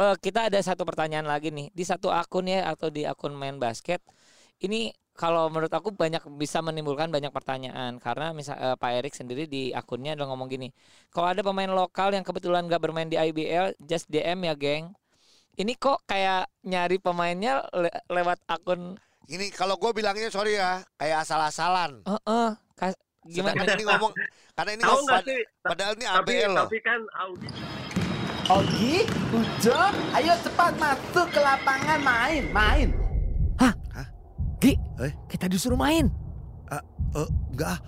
eh, kita ada satu pertanyaan lagi nih di satu akun ya atau di akun main basket. Ini kalau menurut aku banyak bisa menimbulkan banyak pertanyaan karena misal eh, Pak Erik sendiri di akunnya udah ngomong gini. Kalau ada pemain lokal yang kebetulan gak bermain di IBL, just DM ya, geng. Ini kok kayak nyari pemainnya le- lewat akun Ini kalau gue bilangnya sorry ya, kayak asal-asalan. Heeh, kas- gimana? Karena ini ngomong, karena ini Tahu sih? padahal ini Tapi ABL loh. tapi kan Audi Ogi, Ujo, ayo cepat masuk ke lapangan main, main. Gi, Eh? kita disuruh main. Eh, enggak ah.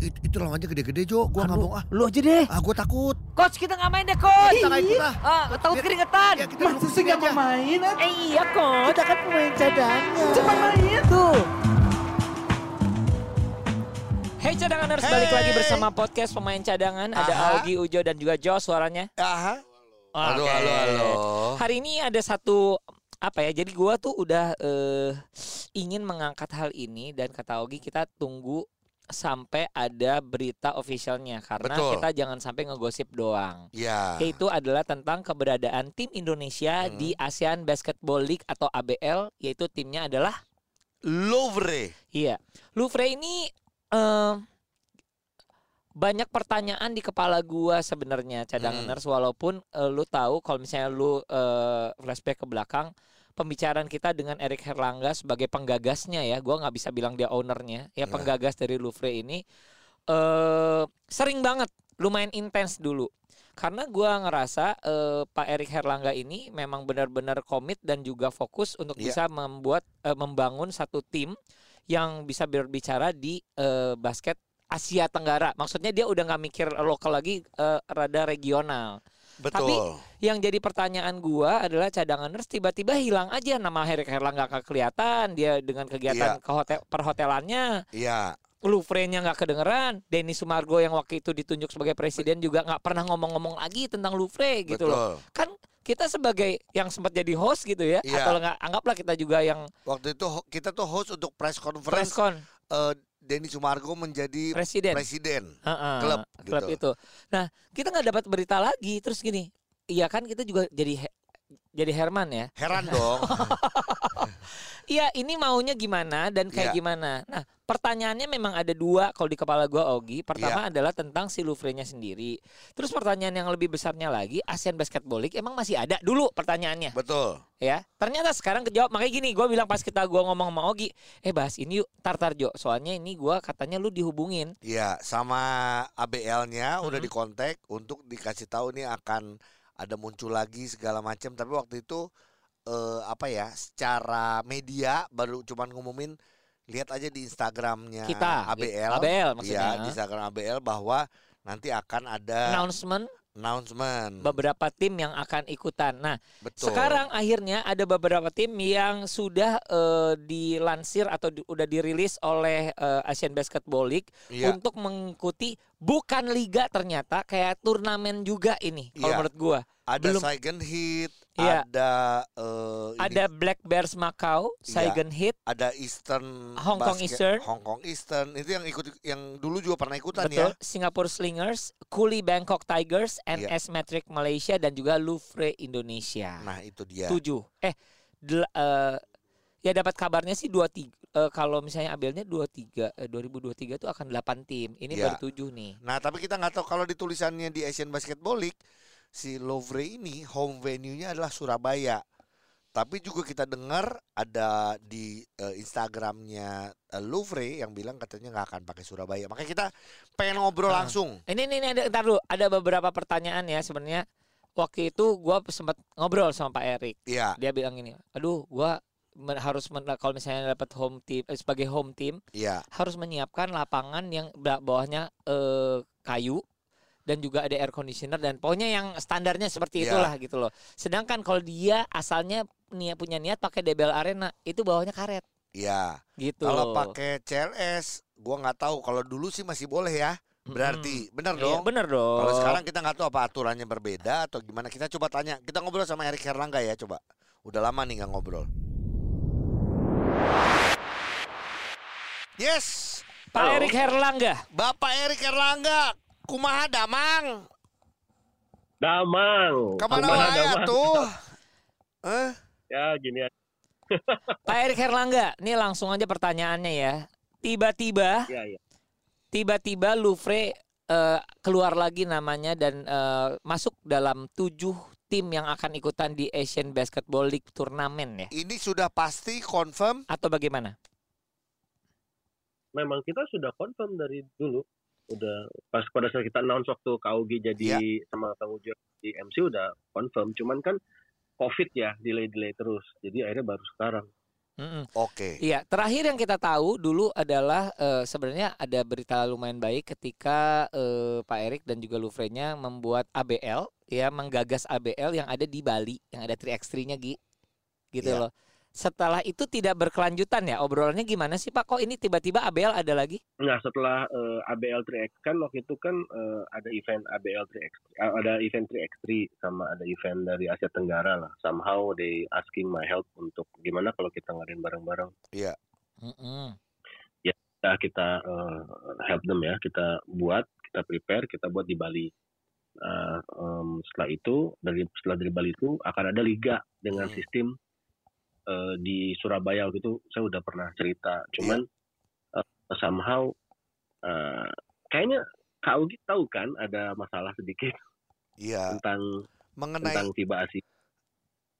It- itu lawannya gede-gede Jo, gua nggak mau ah. Lu aja deh. Ah, gua takut. Coach kita nggak main deh, coach. Kita nggak ikut ah. Ah, takut keringetan. Ya, kita Masa sih sini nggak mau main? ah? Eh, iya, coach. Kita kan pemain cadangan. Cepat main. Tuh. Hey cadanganers, balik Hey. lagi bersama podcast pemain cadangan. Ada Aha. Augie, Ujo dan juga Jo suaranya. Aha. Halo, Oke. halo, halo. Hari ini ada satu apa ya? Jadi gua tuh udah eh, ingin mengangkat hal ini dan kata Augie kita tunggu sampai ada berita officialnya karena Betul. kita jangan sampai ngegosip doang. Ya. Yaitu adalah tentang keberadaan tim Indonesia Hmm. di ASEAN Basketball League atau ABL yaitu timnya adalah Louvre. Iya, Louvre ini eh, banyak pertanyaan di kepala gua sebenarnya cadanganers walaupun eh, lu tahu kalau misalnya lu eh, flashback ke belakang pembicaraan kita dengan Erik Herlangga sebagai penggagasnya ya, gua nggak bisa bilang dia ownernya, ya Nah. penggagas dari Louvre ini eh sering banget lumayan intens dulu. Karena gua ngerasa eh, Pak Erik Herlangga ini memang benar-benar komit dan juga fokus untuk Iya. bisa membuat eh, membangun satu tim yang bisa berbicara di eh, basket Asia Tenggara. Maksudnya dia udah nggak mikir lokal lagi, eh, rada regional. Betul. Yang jadi pertanyaan gua adalah cadanganers tiba-tiba hilang aja nama Erik Herlangga nggak kelihatan. Dia dengan kegiatan Iya. ke hotel perhotelannya, Iya. Louvre-nya nggak kedengeran. Denny Sumargo yang waktu itu ditunjuk sebagai presiden juga nggak pernah ngomong-ngomong lagi tentang Louvre gitu loh. Betul. Kan kita sebagai yang sempat jadi host gitu ya, Iya. atau nggak anggaplah kita juga yang Waktu itu kita tuh host untuk press press conference con eh, Denny Sumargo menjadi presiden. presiden. Heeh, klub, klub gitu. itu. Nah, kita nggak dapat berita lagi. Terus gini, iya kan kita juga jadi he- jadi Herman ya. Heran dong. Iya, ini maunya gimana dan kayak Iya. gimana. Nah, pertanyaannya memang ada dua kalau di kepala gua Ogi. Pertama adalah tentang si Louvre-nya sendiri. Terus pertanyaan yang lebih besarnya lagi, ASEAN Basketball League emang masih ada dulu pertanyaannya, Betul. ya. Ternyata sekarang kejawab. Makanya gini, gua bilang pas kita gua ngomong sama Ogi, eh bahas ini yuk, tar-tar Jo. Soalnya ini gua katanya lu dihubungin. Iya, sama ABL-nya udah Mhm. dikontak untuk dikasih tahu nih akan ada muncul lagi segala macam. Tapi waktu itu eh, apa ya? Secara media baru cuman ngumumin lihat aja di Instagramnya Kita, ABL. ABL Iya, maksudnya. di Instagram ABL bahwa nanti akan ada Announcement announcement. beberapa tim yang akan ikutan. Nah, Betul. sekarang akhirnya ada beberapa tim yang sudah eh, dilansir atau di- udah dirilis oleh eh, Asian Basketball League Iya. untuk mengikuti bukan liga ternyata kayak turnamen juga ini kalau Iya. menurut gua. ada belum- Saigon Heat, Iya. ada eh, ini, Ada Black Bears Macau, Iya. Saigon Heat, ada Eastern Hong Kong Basket- Eastern. Hong Kong Eastern itu yang ikut yang dulu juga pernah ikutan betul, ya. Singapore Slingers, Kuli Bangkok Tigers, Iya. NS Matrix Malaysia dan juga Louvre Indonesia. Nah, itu dia. tujuh eh del- eh, ya dapat kabarnya sih dua tiga eh, kalau misalnya Abelnya dua tiga eh, 2023 itu akan 8 tim ini Ya. baru tujuh nih Nah, tapi kita nggak tahu kalau di tulisannya di Asian Basketball League si Louvre ini home venue-nya adalah Surabaya. Tapi juga kita dengar ada di eh, Instagramnya eh, Louvre yang bilang katanya nggak akan pakai Surabaya. Makanya kita pengen ngobrol Ah. langsung. ini ini, ini ada ntar dulu ada beberapa pertanyaan ya sebenarnya waktu itu gua sempat ngobrol sama Pak Erik Iya, dia bilang gini aduh gua men- harus men- kalau misalnya dapat home team eh, sebagai home team iya. harus menyiapkan lapangan yang ba- bawahnya eh, kayu dan juga ada air conditioner dan pokoknya yang standarnya seperti Iya. itulah gitu loh. Sedangkan kalau dia asalnya niat punya niat pakai DBL Arena itu bawahnya karet Iya. gitu. Kalau pakai CLS, gua nggak tahu. Kalau dulu sih masih boleh ya. Berarti, benar Iya, dong. bener dong. Kalau sekarang kita nggak tahu apa aturannya berbeda atau gimana. Kita coba tanya. Kita ngobrol sama Erik Herlangga ya coba. Udah lama nih nggak ngobrol. Yes, Pak. Erik Herlangga. Bapak Erik Herlangga, kumaha damang? Damang. Ke mana wae tuh? Eh, Ya gini aja. Pak Erik Herlangga, ini langsung aja pertanyaannya ya. Tiba-tiba, Ya, ya. tiba-tiba Louvre eh, keluar lagi namanya dan eh, masuk dalam tujuh tim yang akan ikutan di Asian Basketball League turnamen ya. ini sudah pasti confirm. Atau bagaimana? Memang kita sudah confirm dari dulu. Udah pas pada saat kita announce waktu KUG jadi sama Kang Ujo di MC udah confirm. Cuman kan COVID ya, delay-delay terus. Jadi akhirnya baru sekarang. Mm-mm. Oke. Iya, terakhir yang kita tahu dulu adalah eh, sebenarnya ada berita lumayan baik ketika eh, Pak Erik dan juga Louvre-nya membuat ABL, ya menggagas ABL yang ada di Bali, yang ada 3x3-nya Gi. Gitu Iya. loh. Setelah itu tidak berkelanjutan ya, obrolannya gimana sih Pak? Kok ini tiba-tiba ABL ada lagi? Nah setelah eh, ABL 3X kan waktu itu kan eh, ada event ABL 3X, eh, ada event 3X3 sama ada event dari Asia Tenggara lah. Somehow they asking my help untuk gimana kalau kita ngadain bareng-bareng. Iya. Mm-mm. Kita kita eh, help them ya, kita buat, kita prepare, kita buat di Bali. Nah, em, setelah itu dari setelah dari Bali itu akan ada liga dengan Hmm. sistem eh, di Surabaya waktu itu saya udah pernah cerita. Cuman eh, somehow eh, kayaknya kau tahu kan ada masalah sedikit Iya. tentang Mengenai tentang FIBA Asia.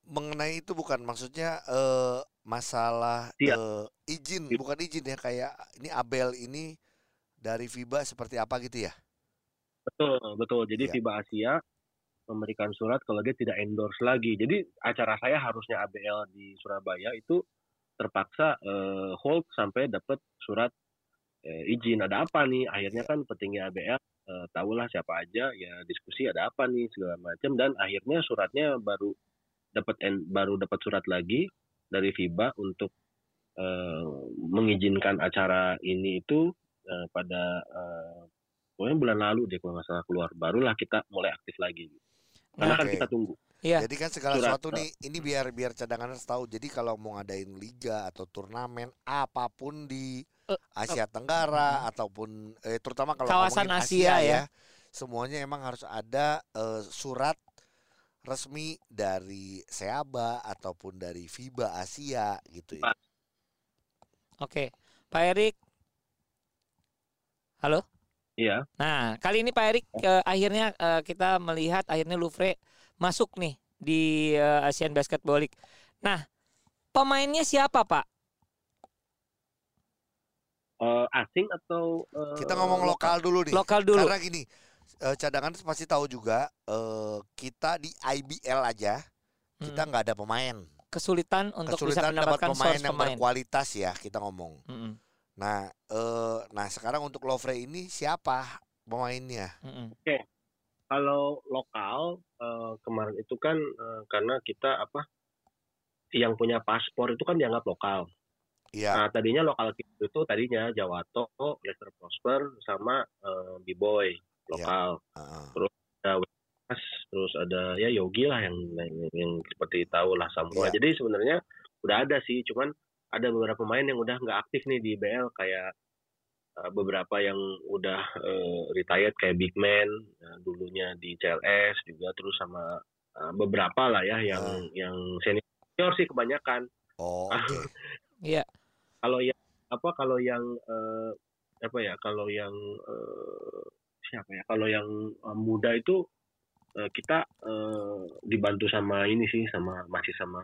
mengenai itu bukan maksudnya eh, masalah Iya. eh, izin Iya. bukan izin ya kayak ini Abel ini dari FIBA seperti apa gitu ya? Betul, betul. Jadi Iya. FIBA Asia memberikan surat kalau dia tidak endorse lagi. Jadi acara saya harusnya ABL di Surabaya itu terpaksa eh, hold sampai dapat surat eh, izin. Ada apa nih? Akhirnya kan petinggi ABL eh, tahulah siapa aja ya diskusi ada apa nih segala macam dan akhirnya suratnya baru dapat baru dapat surat lagi dari FIBA untuk eh, mengizinkan acara ini itu eh, pada eh, pokoknya bulan lalu deh kalau nggak salah keluar barulah kita mulai aktif lagi karena Nah, kan Oke. kita tunggu Iya. Jadi kan segala Surat, sesuatu nih ini biar biar cadangan harus tahu. Jadi kalau mau ngadain liga atau turnamen apa pun di Eh, Asia Tenggara ataupun eh, terutama kalau Kawasan ngomongin Asia ya. semuanya emang harus ada eh, surat resmi dari SEABA ataupun dari FIBA Asia gitu ya. Oke. Pak Erik. Halo? Iya Nah, kali ini Pak Erik eh, akhirnya eh, kita melihat akhirnya Louvre masuk nih di eh, Asian Basketball League. Nah, pemainnya siapa, Pak? Eh, asing atau eh, Kita ngomong lokal dulu nih. Lokal dulu. Karena gini, eh, cadangan pasti tahu juga eh, kita di IBL aja kita Mm, nggak ada pemain. kesulitan untuk bisa Kesulitan dapat mendapatkan pemain yang pemain. berkualitas ya kita ngomong. Mm-mm, Nah, eh, nah sekarang untuk Lovre ini siapa pemainnya? mm-mm. kalau lokal eh, kemarin itu kan eh, karena kita apa yang punya paspor itu kan dianggap lokal Iya, nah tadinya lokal itu tadinya Jawato Lester Prosper sama eh, B-Boy lokal heeh. ada Wenas, terus ada ya Yogi lah yang yang, yang seperti tahu lah semua. Iya. Jadi sebenarnya udah ada sih, cuman ada beberapa pemain yang udah nggak aktif nih di BL kayak uh, beberapa yang udah uh, retired kayak Big Man uh, dulunya di CLS juga terus sama uh, beberapa lah ya yang Ah. yang senior sih kebanyakan. Oh, oke. Iya. Kalau yang apa kalau yang uh, apa ya kalau yang uh, siapa ya kalau yang uh, muda itu uh, kita uh, dibantu sama ini sih sama masih sama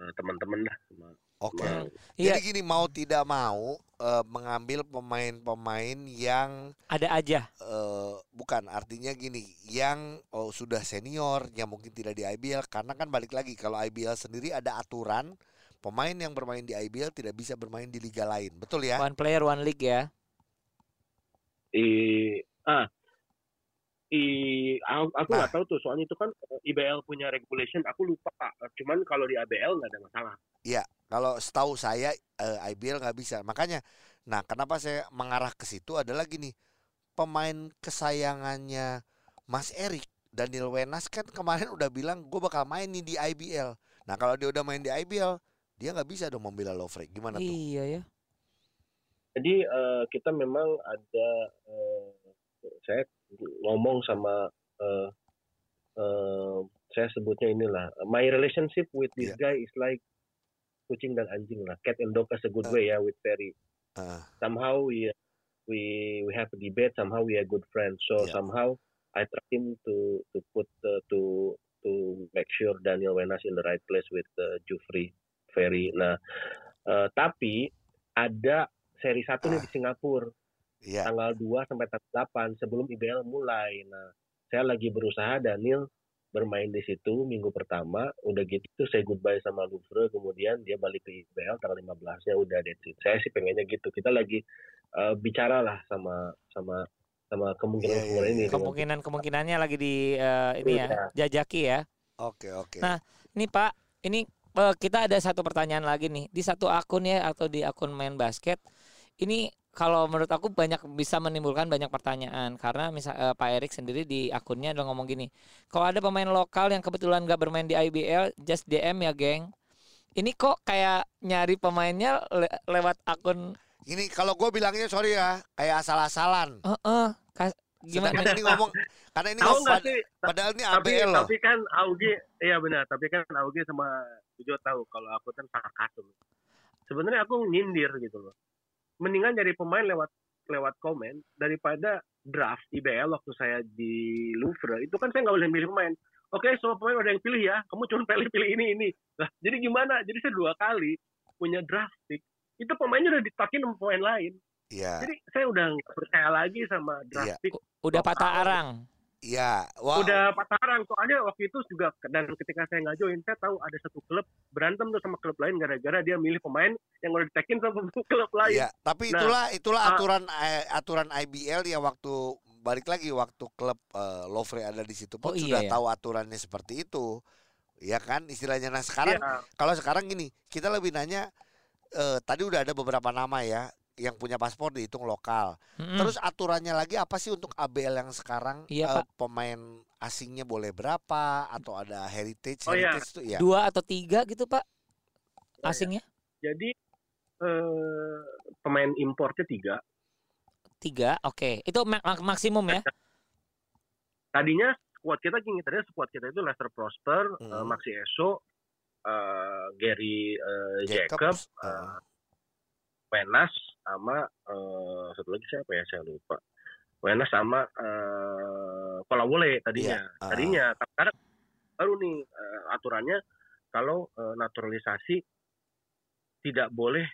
uh, teman-teman lah sama, Oke. sama Iya, Jadi gini mau tidak mau eh, mengambil pemain-pemain yang ada aja. eh, bukan artinya gini, yang oh, sudah senior yang mungkin tidak di IBL karena kan balik lagi kalau IBL sendiri ada aturan pemain yang bermain di IBL tidak bisa bermain di liga lain. Betul ya? One player, one league ya. i ah i aku nggak Nah. tahu tuh soalnya itu kan uh, IBL punya regulation aku lupa cuman kalau di ABL nggak ada masalah Kalau setahu saya eh, IBL nggak bisa. Makanya, nah kenapa saya mengarah ke situ adalah gini, pemain kesayangannya Mas Erik Daniel Wenas kan kemarin udah bilang gue bakal main nih di IBL. Nah kalau dia udah main di IBL, dia nggak bisa dong membela Lovre. Gimana tuh? Iya ya. jadi eh, kita memang ada eh, saya ngomong sama eh, eh, saya sebutnya inilah my relationship with this Iya. guy is like kucing dan anjing lah cat and dog as a good Ah. way ya with Ferry Ah, somehow we we we have a debate somehow we are good friends so Yeah. somehow I try him to to put uh, to to make sure Daniel Wenas in the right place with uh, Jufri Ferry nah eh, tapi ada seri satu nih Ah. di Singapura Iya. tanggal 2 sampai tanggal 8 sebelum IBL mulai. Nah, saya lagi berusaha Daniel bermain di situ minggu pertama, udah gitu saya goodbye sama Louvre, kemudian dia balik ke IBL tanggal 15-nya udah that's it. Saya sih pengennya gitu. Kita lagi eh, bicara lah sama sama sama kemungkinan Iya, iya, kemungkinan ini. dengan- Kemungkinan kemungkinannya lagi di eh, ini ya, jajaki ya. Oke, oke. Nah, Ini Pak, ini eh, kita ada satu pertanyaan lagi nih di satu akun ya atau di akun main basket. Ini kalau menurut aku banyak bisa menimbulkan banyak pertanyaan karena misal eh, Pak Erik sendiri di akunnya udah ngomong gini. Kalau ada pemain lokal yang kebetulan nggak bermain di IBL, just DM ya, geng. Ini kok kayak nyari pemainnya le- lewat akun Ini kalau gue bilangnya sorry ya, kayak asal-asalan. eh eh, kas- gimana? Sedangkan ini ngomong karena ini Tahu ngomong sih? padahal ini Tapi ABL loh. tapi kan Augie, iya benar. Tapi kan Augie sama Ujo tahu kalau aku kan sarkasm. Sebenarnya aku nyindir gitu loh. Mendingan dari pemain lewat lewat komen daripada draft IBL waktu saya di Louvre itu kan saya nggak boleh milih pemain. Oke, semua pemain udah yang pilih ya. Kamu cuma pilih-pilih ini ini. Lah, jadi gimana? Jadi saya dua kali punya draft pick. Itu pemainnya udah dipakai sama pemain lain. Iya, Jadi saya udah nggak percaya lagi sama draft Iya. pick. Udah patah arang. Iya. Wah, udah patah arang soalnya waktu itu juga dan ketika saya nggak join saya tahu ada satu klub berantem tuh sama klub lain gara-gara dia milih pemain yang udah ditekin sama klub lain Iya, tapi Nah, itulah itulah ah. aturan eh, aturan IBL ya waktu balik lagi waktu klub eh, Lovre ada di situ pun Oh, iya, sudah ya. tahu aturannya seperti itu. Ya kan istilahnya nah sekarang Iya. kalau sekarang gini, kita lebih nanya eh, tadi udah ada beberapa nama ya yang punya paspor dihitung lokal. Mm-mm. Terus aturannya lagi apa sih untuk ABL yang sekarang Iya, Pak. pemain asingnya boleh berapa atau ada heritage Oh, iya. heritage itu ya. dua atau tiga gitu Pak Oh, iya. asingnya jadi eh, pemain importnya tiga tiga oke itu mak- mak- maksimum ya tadinya squad kita gini tadinya squad kita itu Lester Prosper Hmm. Maxi Eso eh, Gary eh, Jacob Jacobs, Wenas sama eh, satu lagi siapa ya? Saya lupa. Wenas sama eh Kolawole tadinya. Iya, ah. tadinya karena baru nih eh, aturannya kalau eh, naturalisasi tidak boleh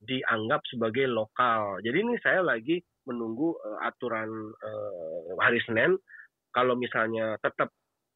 dianggap sebagai lokal. Jadi ini saya lagi menunggu eh, aturan eh, hari Senin. Kalau misalnya tetap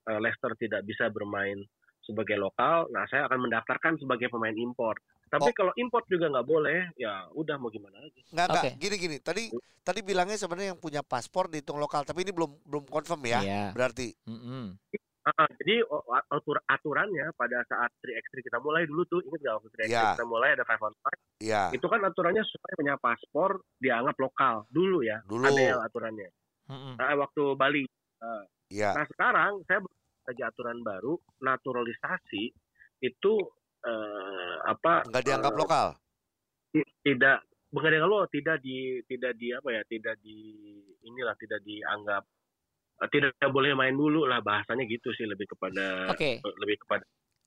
eh, Leicester tidak bisa bermain sebagai lokal, nah saya akan mendaftarkan sebagai pemain import. Tapi Oh. kalau import juga nggak boleh, ya udah mau gimana lagi. Enggak, enggak. Oke. Gini gini. Tadi tadi bilangnya sebenarnya yang punya paspor dihitung lokal, tapi ini belum belum confirm ya. Iya. Berarti Mm-mm. Ah, jadi o- atur aturannya pada saat 3x3 kita mulai dulu tuh, ingat nggak waktu 3x3 Ya. kita mulai ada 5 on 5, ya itu kan aturannya supaya punya paspor dianggap lokal dulu ya, Dulu. ADL aturannya. Mm-mm. Nah, waktu Bali. ya. Nah sekarang saya lagi aturan baru, naturalisasi itu eh, apa? Enggak dianggap eh, lokal. tidak bukan dengan lo tidak di tidak di apa ya tidak di inilah tidak dianggap eh, tidak boleh main dulu lah bahasanya gitu sih lebih kepada Oke. lebih kepada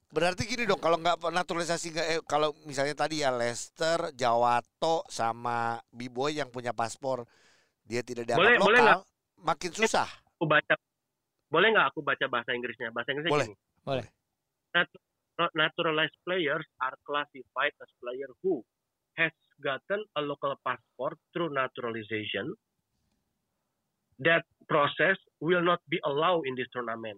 Berarti gini dong, kalau nggak naturalisasi nggak eh, kalau misalnya tadi ya Leicester, Jawato sama B-boy yang punya paspor dia tidak dianggap Boleh, lokal, boleh makin susah. aku baca boleh nggak aku baca bahasa Inggrisnya bahasa Inggrisnya Boleh. gini Boleh. Nat- naturalized players are classified as player who has gotten a local passport through naturalization that process will not be allowed in this tournament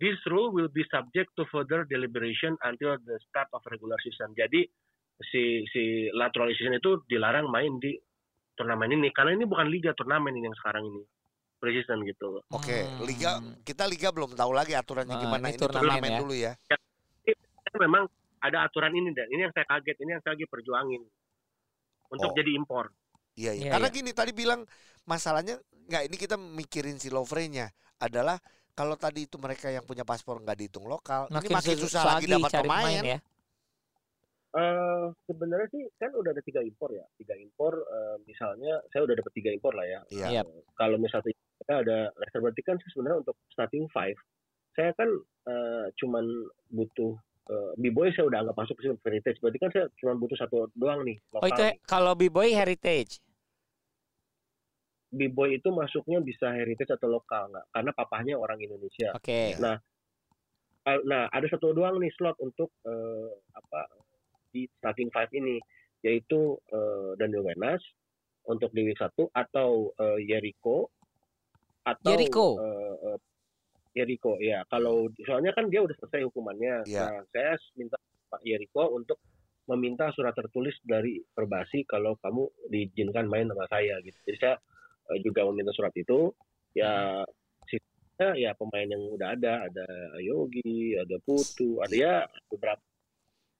this rule will be subject to further deliberation until the start of regular season jadi si si naturalization itu dilarang main di turnamen ini karena ini bukan liga turnamen ini yang sekarang ini preseason gitu Oke, Hmm. liga kita liga belum tahu lagi aturannya Nah, gimana. ini Ini turnamen turnamen ya. dulu ya. Kan memang ada aturan ini dan ini yang saya kaget ini yang saya lagi perjuangin untuk Oh. jadi impor Iya, iya. Iya, Karena iya. gini tadi bilang masalahnya nggak ini kita mikirin si Lovre-nya adalah kalau tadi itu mereka yang punya paspor nggak dihitung lokal, ini makin sus- susah lagi dapat cari pemain. ya. Eh sebenarnya sih kan udah ada tiga impor ya tiga impor eh, misalnya saya udah dapat tiga impor lah ya Iya. Eh, kalau misalnya kita ada Leicester berarti kan sih sebenarnya untuk starting five saya kan eh, cuman butuh eh, b-boy saya udah anggap masuk ke heritage berarti kan saya cuma butuh satu doang nih Oh lokal itu nih. kalau b-boy heritage. b-boy itu masuknya bisa heritage atau lokal nggak karena papahnya orang Indonesia Oke. Iya. Nah, Ah, nah ada satu doang nih slot untuk eh, apa di starting five ini yaitu eh, Daniel Wenas untuk di week 1 atau eh, Jericho atau Jericho? eh, eh, Jericho ya kalau soalnya kan dia udah selesai hukumannya. Iya. nah saya minta Pak Jericho untuk meminta surat tertulis dari Perbasi kalau kamu diizinkan main sama saya gitu. Jadi saya eh, juga meminta surat itu. Ya sisanya ya pemain yang udah ada. Ada Yogi ada Putu ada ya beberapa.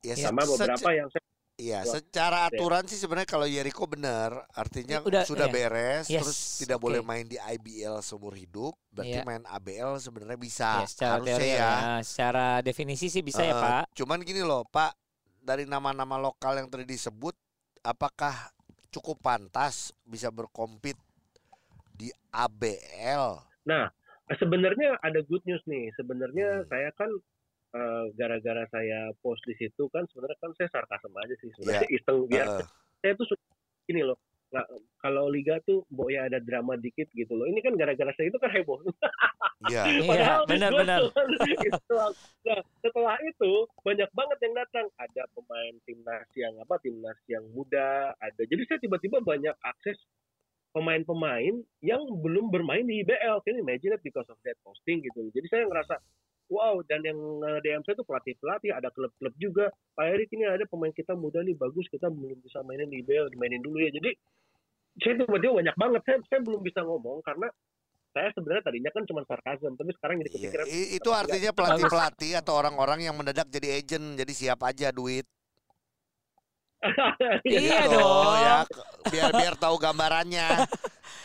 Ya, sama beberapa yang saya Iya, secara aturan sih sebenarnya kalau Jericho benar, artinya Udah, sudah iya. beres, Yes, terus tidak oke. boleh main di IBL seumur hidup, berarti Iya. main ABL sebenarnya bisa, Ya, secara harusnya teori ya. ya. Secara definisi sih bisa ya Eh, Pak. Cuman gini loh, Pak, dari nama-nama lokal yang tadi disebut, apakah cukup pantas bisa berkompet di ABL? Nah, sebenarnya ada good news nih. Sebenarnya Hmm. saya kan eh, gara-gara saya post di situ kan sebenarnya kan saya sarkasem aja sih sebenarnya iseng biar Heeh. saya tuh suka ini loh. nggak kalau liga tuh mbok ya ada drama dikit gitu loh. Ini kan gara-gara saya itu kan heboh. Iya. Iya, Padahal benar-benar. Nah, setelah itu banyak banget yang datang. Ada pemain timnas yang apa? Timnas yang muda. Ada. Jadi saya tiba-tiba banyak akses pemain-pemain yang belum bermain di IBL. Can you imagine it because of that posting gitu. Jadi saya ngerasa wow dan yang eh, DM saya tuh pelatih-pelatih, ada klub-klub juga. Pak Erik ini ada pemain kita muda nih bagus, kita belum bisa mainin di IBL, dimainin dulu ya. Jadi saya tiba-tiba banyak banget. Saya, saya belum bisa ngomong karena saya sebenarnya tadinya kan cuma sarkasm, tapi sekarang jadi Iya, kepikiran i- Itu artinya pelatih-pelatih atau orang-orang yang mendadak jadi agent, jadi siap aja duit. Iya Gitu, dong. ya, ke- biar biar tahu gambarannya.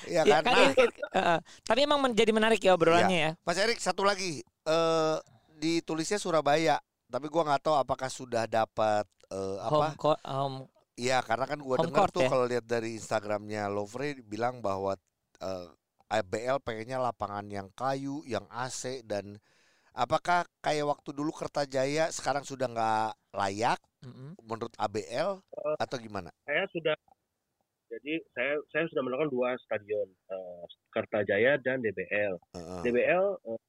Iya Ya, kan? kan Nah, eh, tapi emang menjadi menarik ya obrolannya ya. Mas Erik satu lagi eh ditulisnya Surabaya, tapi gua nggak tahu apakah sudah dapat eh, Home apa? home Iya, karena kan gua dengar tuh ya? kalau lihat dari Instagramnya Lovre bilang bahwa eh, IBL pengennya lapangan yang kayu, yang AC dan apakah kayak waktu dulu Kertajaya sekarang sudah nggak layak Mm-mm. menurut ABL Eh. atau gimana? saya sudah jadi saya saya sudah melakukan dua stadion eh, Kertajaya dan DBL. Heeh. DBL eh,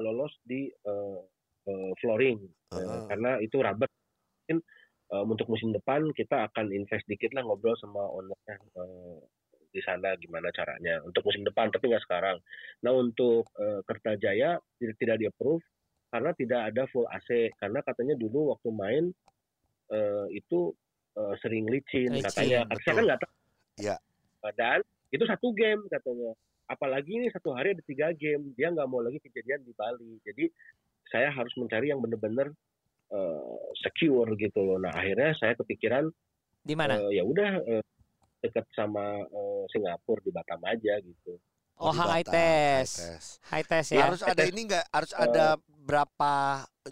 lolos di eh, eh, flooring eh, Heeh. karena itu rubber. Mungkin eh, untuk musim depan kita akan invest dikit lah ngobrol sama ownernya eh, di sana gimana caranya untuk musim depan tapi nggak sekarang. Nah untuk eh, Kertajaya tidak tidak di approve karena tidak ada full AC karena katanya dulu waktu main eh, itu eh, sering licin, Licin, katanya. Saya kan nggak tahu. Iya. Dan itu satu game katanya. Apalagi ini satu hari ada tiga game, dia nggak mau lagi kejadian di Bali. Jadi saya harus mencari yang benar-benar eh, secure gitu loh. Nah akhirnya saya kepikiran Di mana? eh, ya udah eh, dekat sama eh, Singapura di Batam aja gitu. oh, di high test. high test. High test ya. Harus ada ini nggak? Harus Eh. ada berapa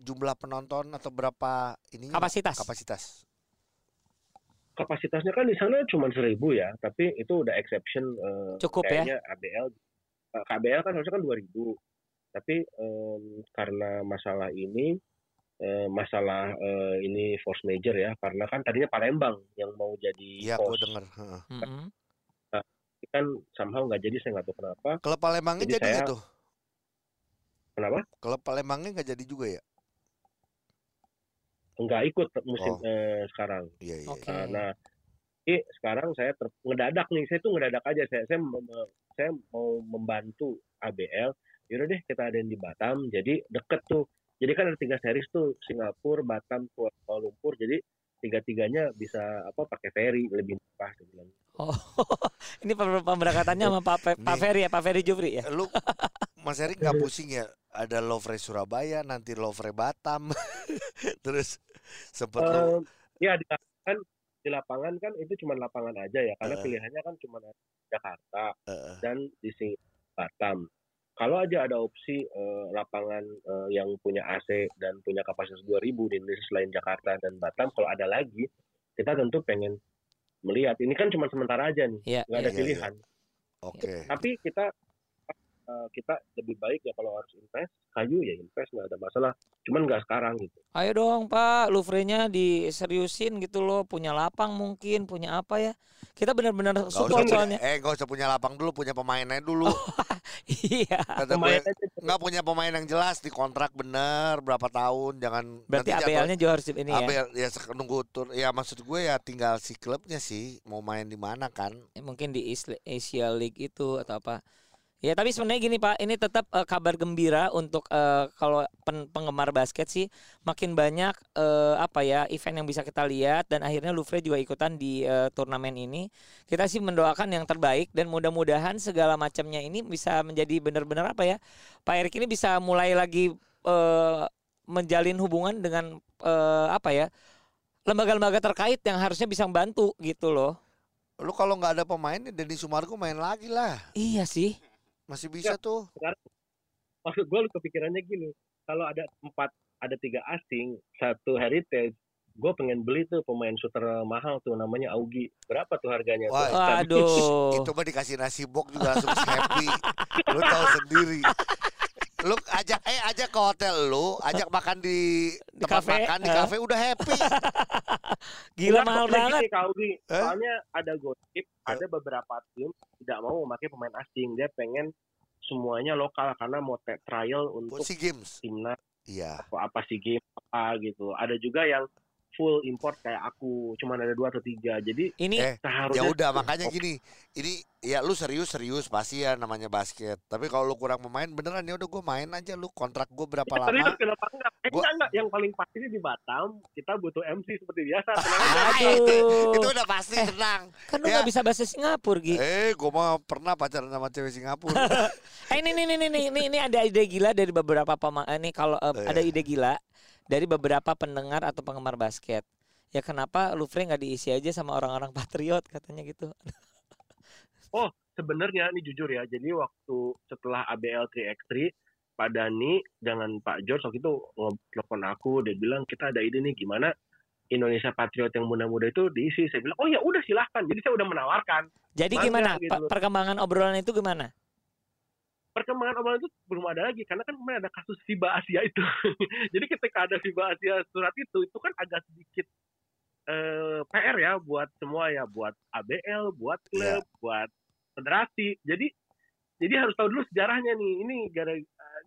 jumlah penonton atau berapa ini Kapasitas. kapasitas? Kapasitasnya kan di sana cuma seribu ya, tapi itu udah exception. eh, Cukup ya? kayaknya ABL, eh, KBL kan harusnya kan 2000 tapi em, karena masalah ini eh, masalah eh, ini force major ya karena kan tadinya Palembang yang mau jadi Iya, gue host denger. heeh. Mm-mm. kan somehow nggak jadi saya nggak tahu kenapa Klub Palembangnya Jadi jadi nggak saya- tuh? kenapa Klub Palembangnya nggak jadi juga ya? Nggak ikut musim Oh. eh, sekarang Iya iya. Oke. iya. Nah, nah ini sekarang saya ter- ngedadak nih saya tuh ngedadak aja saya saya mem- saya mau membantu ABL yaudah deh kita ada di Batam jadi deket tuh jadi kan ada tiga series tuh Singapura Batam Kuala Lumpur jadi tiga tiganya bisa apa pakai ferry lebih murah saya bilang Oh, ini pem- pemberangkatannya sama Pak, Pak Nih. Ferry ya, Pak Ferry Jufri ya. Lu Mas Erik nggak pusing ya? Ada Lovre Surabaya, nanti Lovre Batam, terus sempet lu Eh, ya di lapangan di lapangan kan itu cuma lapangan aja ya karena Eh. pilihannya kan cuma Jakarta eh, dan di Sing- Batam. Kalau aja ada opsi eh, lapangan eh, yang punya AC dan punya kapasitas 2000 di Indonesia selain Jakarta dan Batam, kalau ada lagi, kita tentu pengen melihat. Ini kan cuma sementara aja nih, Iya, nggak ada iya, iya. pilihan. oke. Tapi kita eh, kita lebih baik ya kalau harus invest kayu ya invest nggak ada masalah cuman nggak sekarang gitu Ayo dong Pak, Louvre-nya diseriusin gitu loh, punya lapang mungkin, punya apa ya? Kita benar-benar support soalnya. eh gak usah punya lapang dulu, punya pemainnya dulu. iya. Kata Pemain gue, nggak punya pemain yang jelas di kontrak bener berapa tahun, jangan Berarti ABL-nya juga harus ini ya. ABL ya nunggu tur. Ya maksud gue ya tinggal si klubnya sih mau main di mana kan. Mungkin di Asia League itu atau apa. Ya tapi sebenarnya gini Pak, ini tetap eh, kabar gembira untuk eh, kalau pen- penggemar basket sih makin banyak eh, apa ya event yang bisa kita lihat dan akhirnya Louvre juga ikutan di eh, turnamen ini. Kita sih mendoakan yang terbaik dan mudah-mudahan segala macamnya ini bisa menjadi benar-benar apa ya? Pak Erik ini bisa mulai lagi eh, menjalin hubungan dengan eh, apa ya? lembaga-lembaga terkait yang harusnya bisa membantu gitu loh. Lu kalau nggak ada pemain, Denny Sumargo main lagi lah. Iya sih. Masih bisa tuh. maksud gue kepikirannya gini kalau ada empat ada tiga asing satu heritage gue pengen beli tuh pemain shooter mahal tuh namanya Augie berapa tuh harganya Wah, tuh? Waduh. Itu mah dikasih nasi bok juga langsung happy. Lu tahu sendiri. Lu ajak eh ajak ke hotel lu, ajak makan di, Di tempat kafe, makan di eh. kafe udah happy. Gila Enggak, mahal banget. gini, Kak Augie. Eh? soalnya ada gosip ada beberapa tim tidak mau memakai pemain asing dia pengen semuanya lokal karena mau te- trial untuk si games. timnas Iya. atau apa sih game apa gitu ada juga yang full import kayak aku cuman ada dua atau tiga jadi Ini Eh, seharusnya Ya udah makanya gini, ini ya lu serius serius pasti ya namanya basket. Tapi kalau lu kurang pemain beneran ya udah gue main aja lu kontrak gue berapa Ya, serius lama? kenapa enggak? Eh, Gua- enggak, enggak. Yang paling pasti di Batam, kita butuh MC seperti biasa. Ah, itu, Aduh. itu udah pasti tenang. kan lu Ya. nggak bisa bahasa Singapura Gi. Eh, gue mah pernah pacaran sama cewek Singapura. Eh ini ini ini ini ini, ini ada ide gila dari beberapa pemain ini kalau eh, Eh. ada ide gila dari beberapa pendengar atau penggemar basket. Ya kenapa Louvre nggak diisi aja sama orang-orang patriot katanya gitu. Sebenarnya ini jujur ya, jadi waktu setelah ABL 3x3, Pak Dani dengan Pak George waktu itu telepon aku, dia bilang kita ada ide nih gimana Indonesia Patriot yang muda-muda itu diisi. Saya bilang, oh ya udah silahkan. Jadi saya udah menawarkan. Jadi Mangga gimana gitu perkembangan obrolan itu gimana? Perkembangan obrolan itu belum ada lagi karena kan kemarin ada kasus FIBA Asia itu. Jadi ketika ada FIBA Asia surat itu, itu kan agak sedikit eh, PR ya buat semua ya, buat ABL, buat klub, buat federasi. Jadi jadi harus tahu dulu sejarahnya nih. Ini gara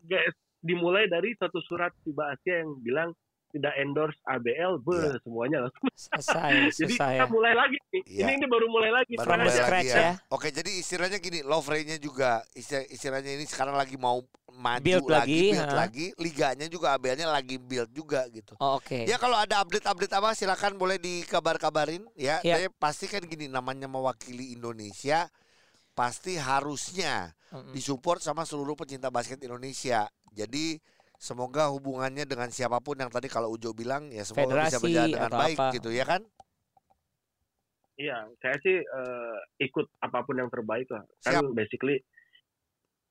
guys dimulai dari satu surat FIBA Asia yang bilang tidak endorse ABL, beuh, semuanya langsung. Selesai, Jadi selesai. kita mulai lagi nih. Iya. Ini ini baru mulai lagi. Baru mulai scratch lagi ya. Oke, jadi istilahnya gini, Lovre-nya juga istilah, istilahnya ini sekarang lagi mau maju Build lagi, lagi, build ha. lagi, liganya juga ABL-nya lagi build juga gitu. Oh, Oke. Ya kalau ada update-update apa silakan boleh dikabar-kabarin ya. Ya. Tapi pasti kan gini namanya mewakili Indonesia pasti harusnya Mm-mm. disupport sama seluruh pecinta basket Indonesia. Jadi semoga hubungannya dengan siapa pun yang tadi kalau Ujo bilang ya semoga bisa Federasi berjalan dengan baik apa. gitu ya kan? Iya, saya sih eh, ikut apa pun yang terbaik lah. Kan Siap. basically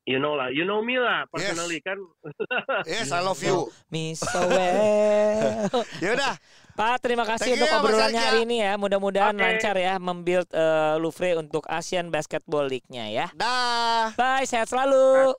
you know lah, you know me lah personally kan. Yes, I love you. Me so well. Ya udah, Pak, terima kasih Thank untuk ya, obrolannya hari ini ya. Mudah-mudahan Oke. lancar ya membuild eh, Louvre untuk Asian Basketball League-nya ya. dah. Bye, sehat selalu.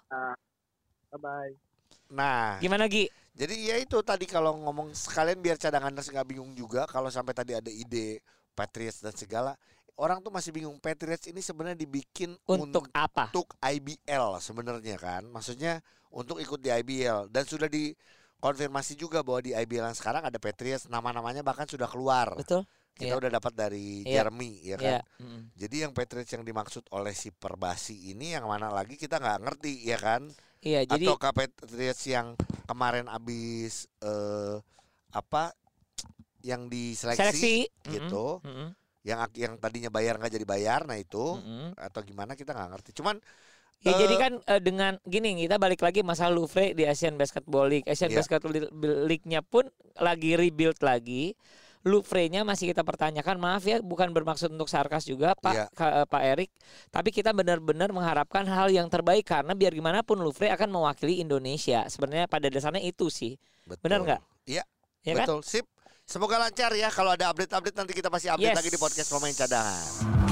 Bye bye. Nah, Gimana Gi? jadi ya itu tadi kalau ngomong sekalian biar cadanganers nggak bingung juga kalau sampai tadi ada ide Patriots dan segala orang tuh masih bingung Patriots ini sebenarnya dibikin Untuk apa? untuk IBL sebenarnya kan maksudnya untuk ikut di IBL dan sudah dikonfirmasi juga bahwa di IBL yang sekarang ada Patriots nama-namanya bahkan sudah keluar Betul? kita Iya. udah dapat dari Iya. Jeremy ya kan Iya. Mm. jadi yang Patriots yang dimaksud oleh si Perbasi ini yang mana lagi kita nggak ngerti ya kan Iya, jadi atau Patriots yang kemarin abis eh, apa yang diseleksi seleksi gitu yang yang tadinya bayar nggak jadi bayar nah itu Mm-mm. atau gimana kita nggak ngerti cuman Ya Eh, jadi kan eh, dengan gini kita balik lagi masalah Louvre di Asian Basketball League. Asian Iya. Basketball League-nya pun lagi rebuild lagi. Louvre-nya masih kita pertanyakan. Maaf ya, bukan bermaksud untuk sarkas juga, Pak Iya. Ka- eh, Pak Erik. Tapi kita benar-benar mengharapkan hal yang terbaik karena biar gimana pun Louvre akan mewakili Indonesia. Sebenarnya pada dasarnya itu sih. betul. Benar nggak? Iya Ya kan? betul sip semoga lancar ya kalau ada update-update nanti kita pasti update Yes. lagi di podcast pemain cadangan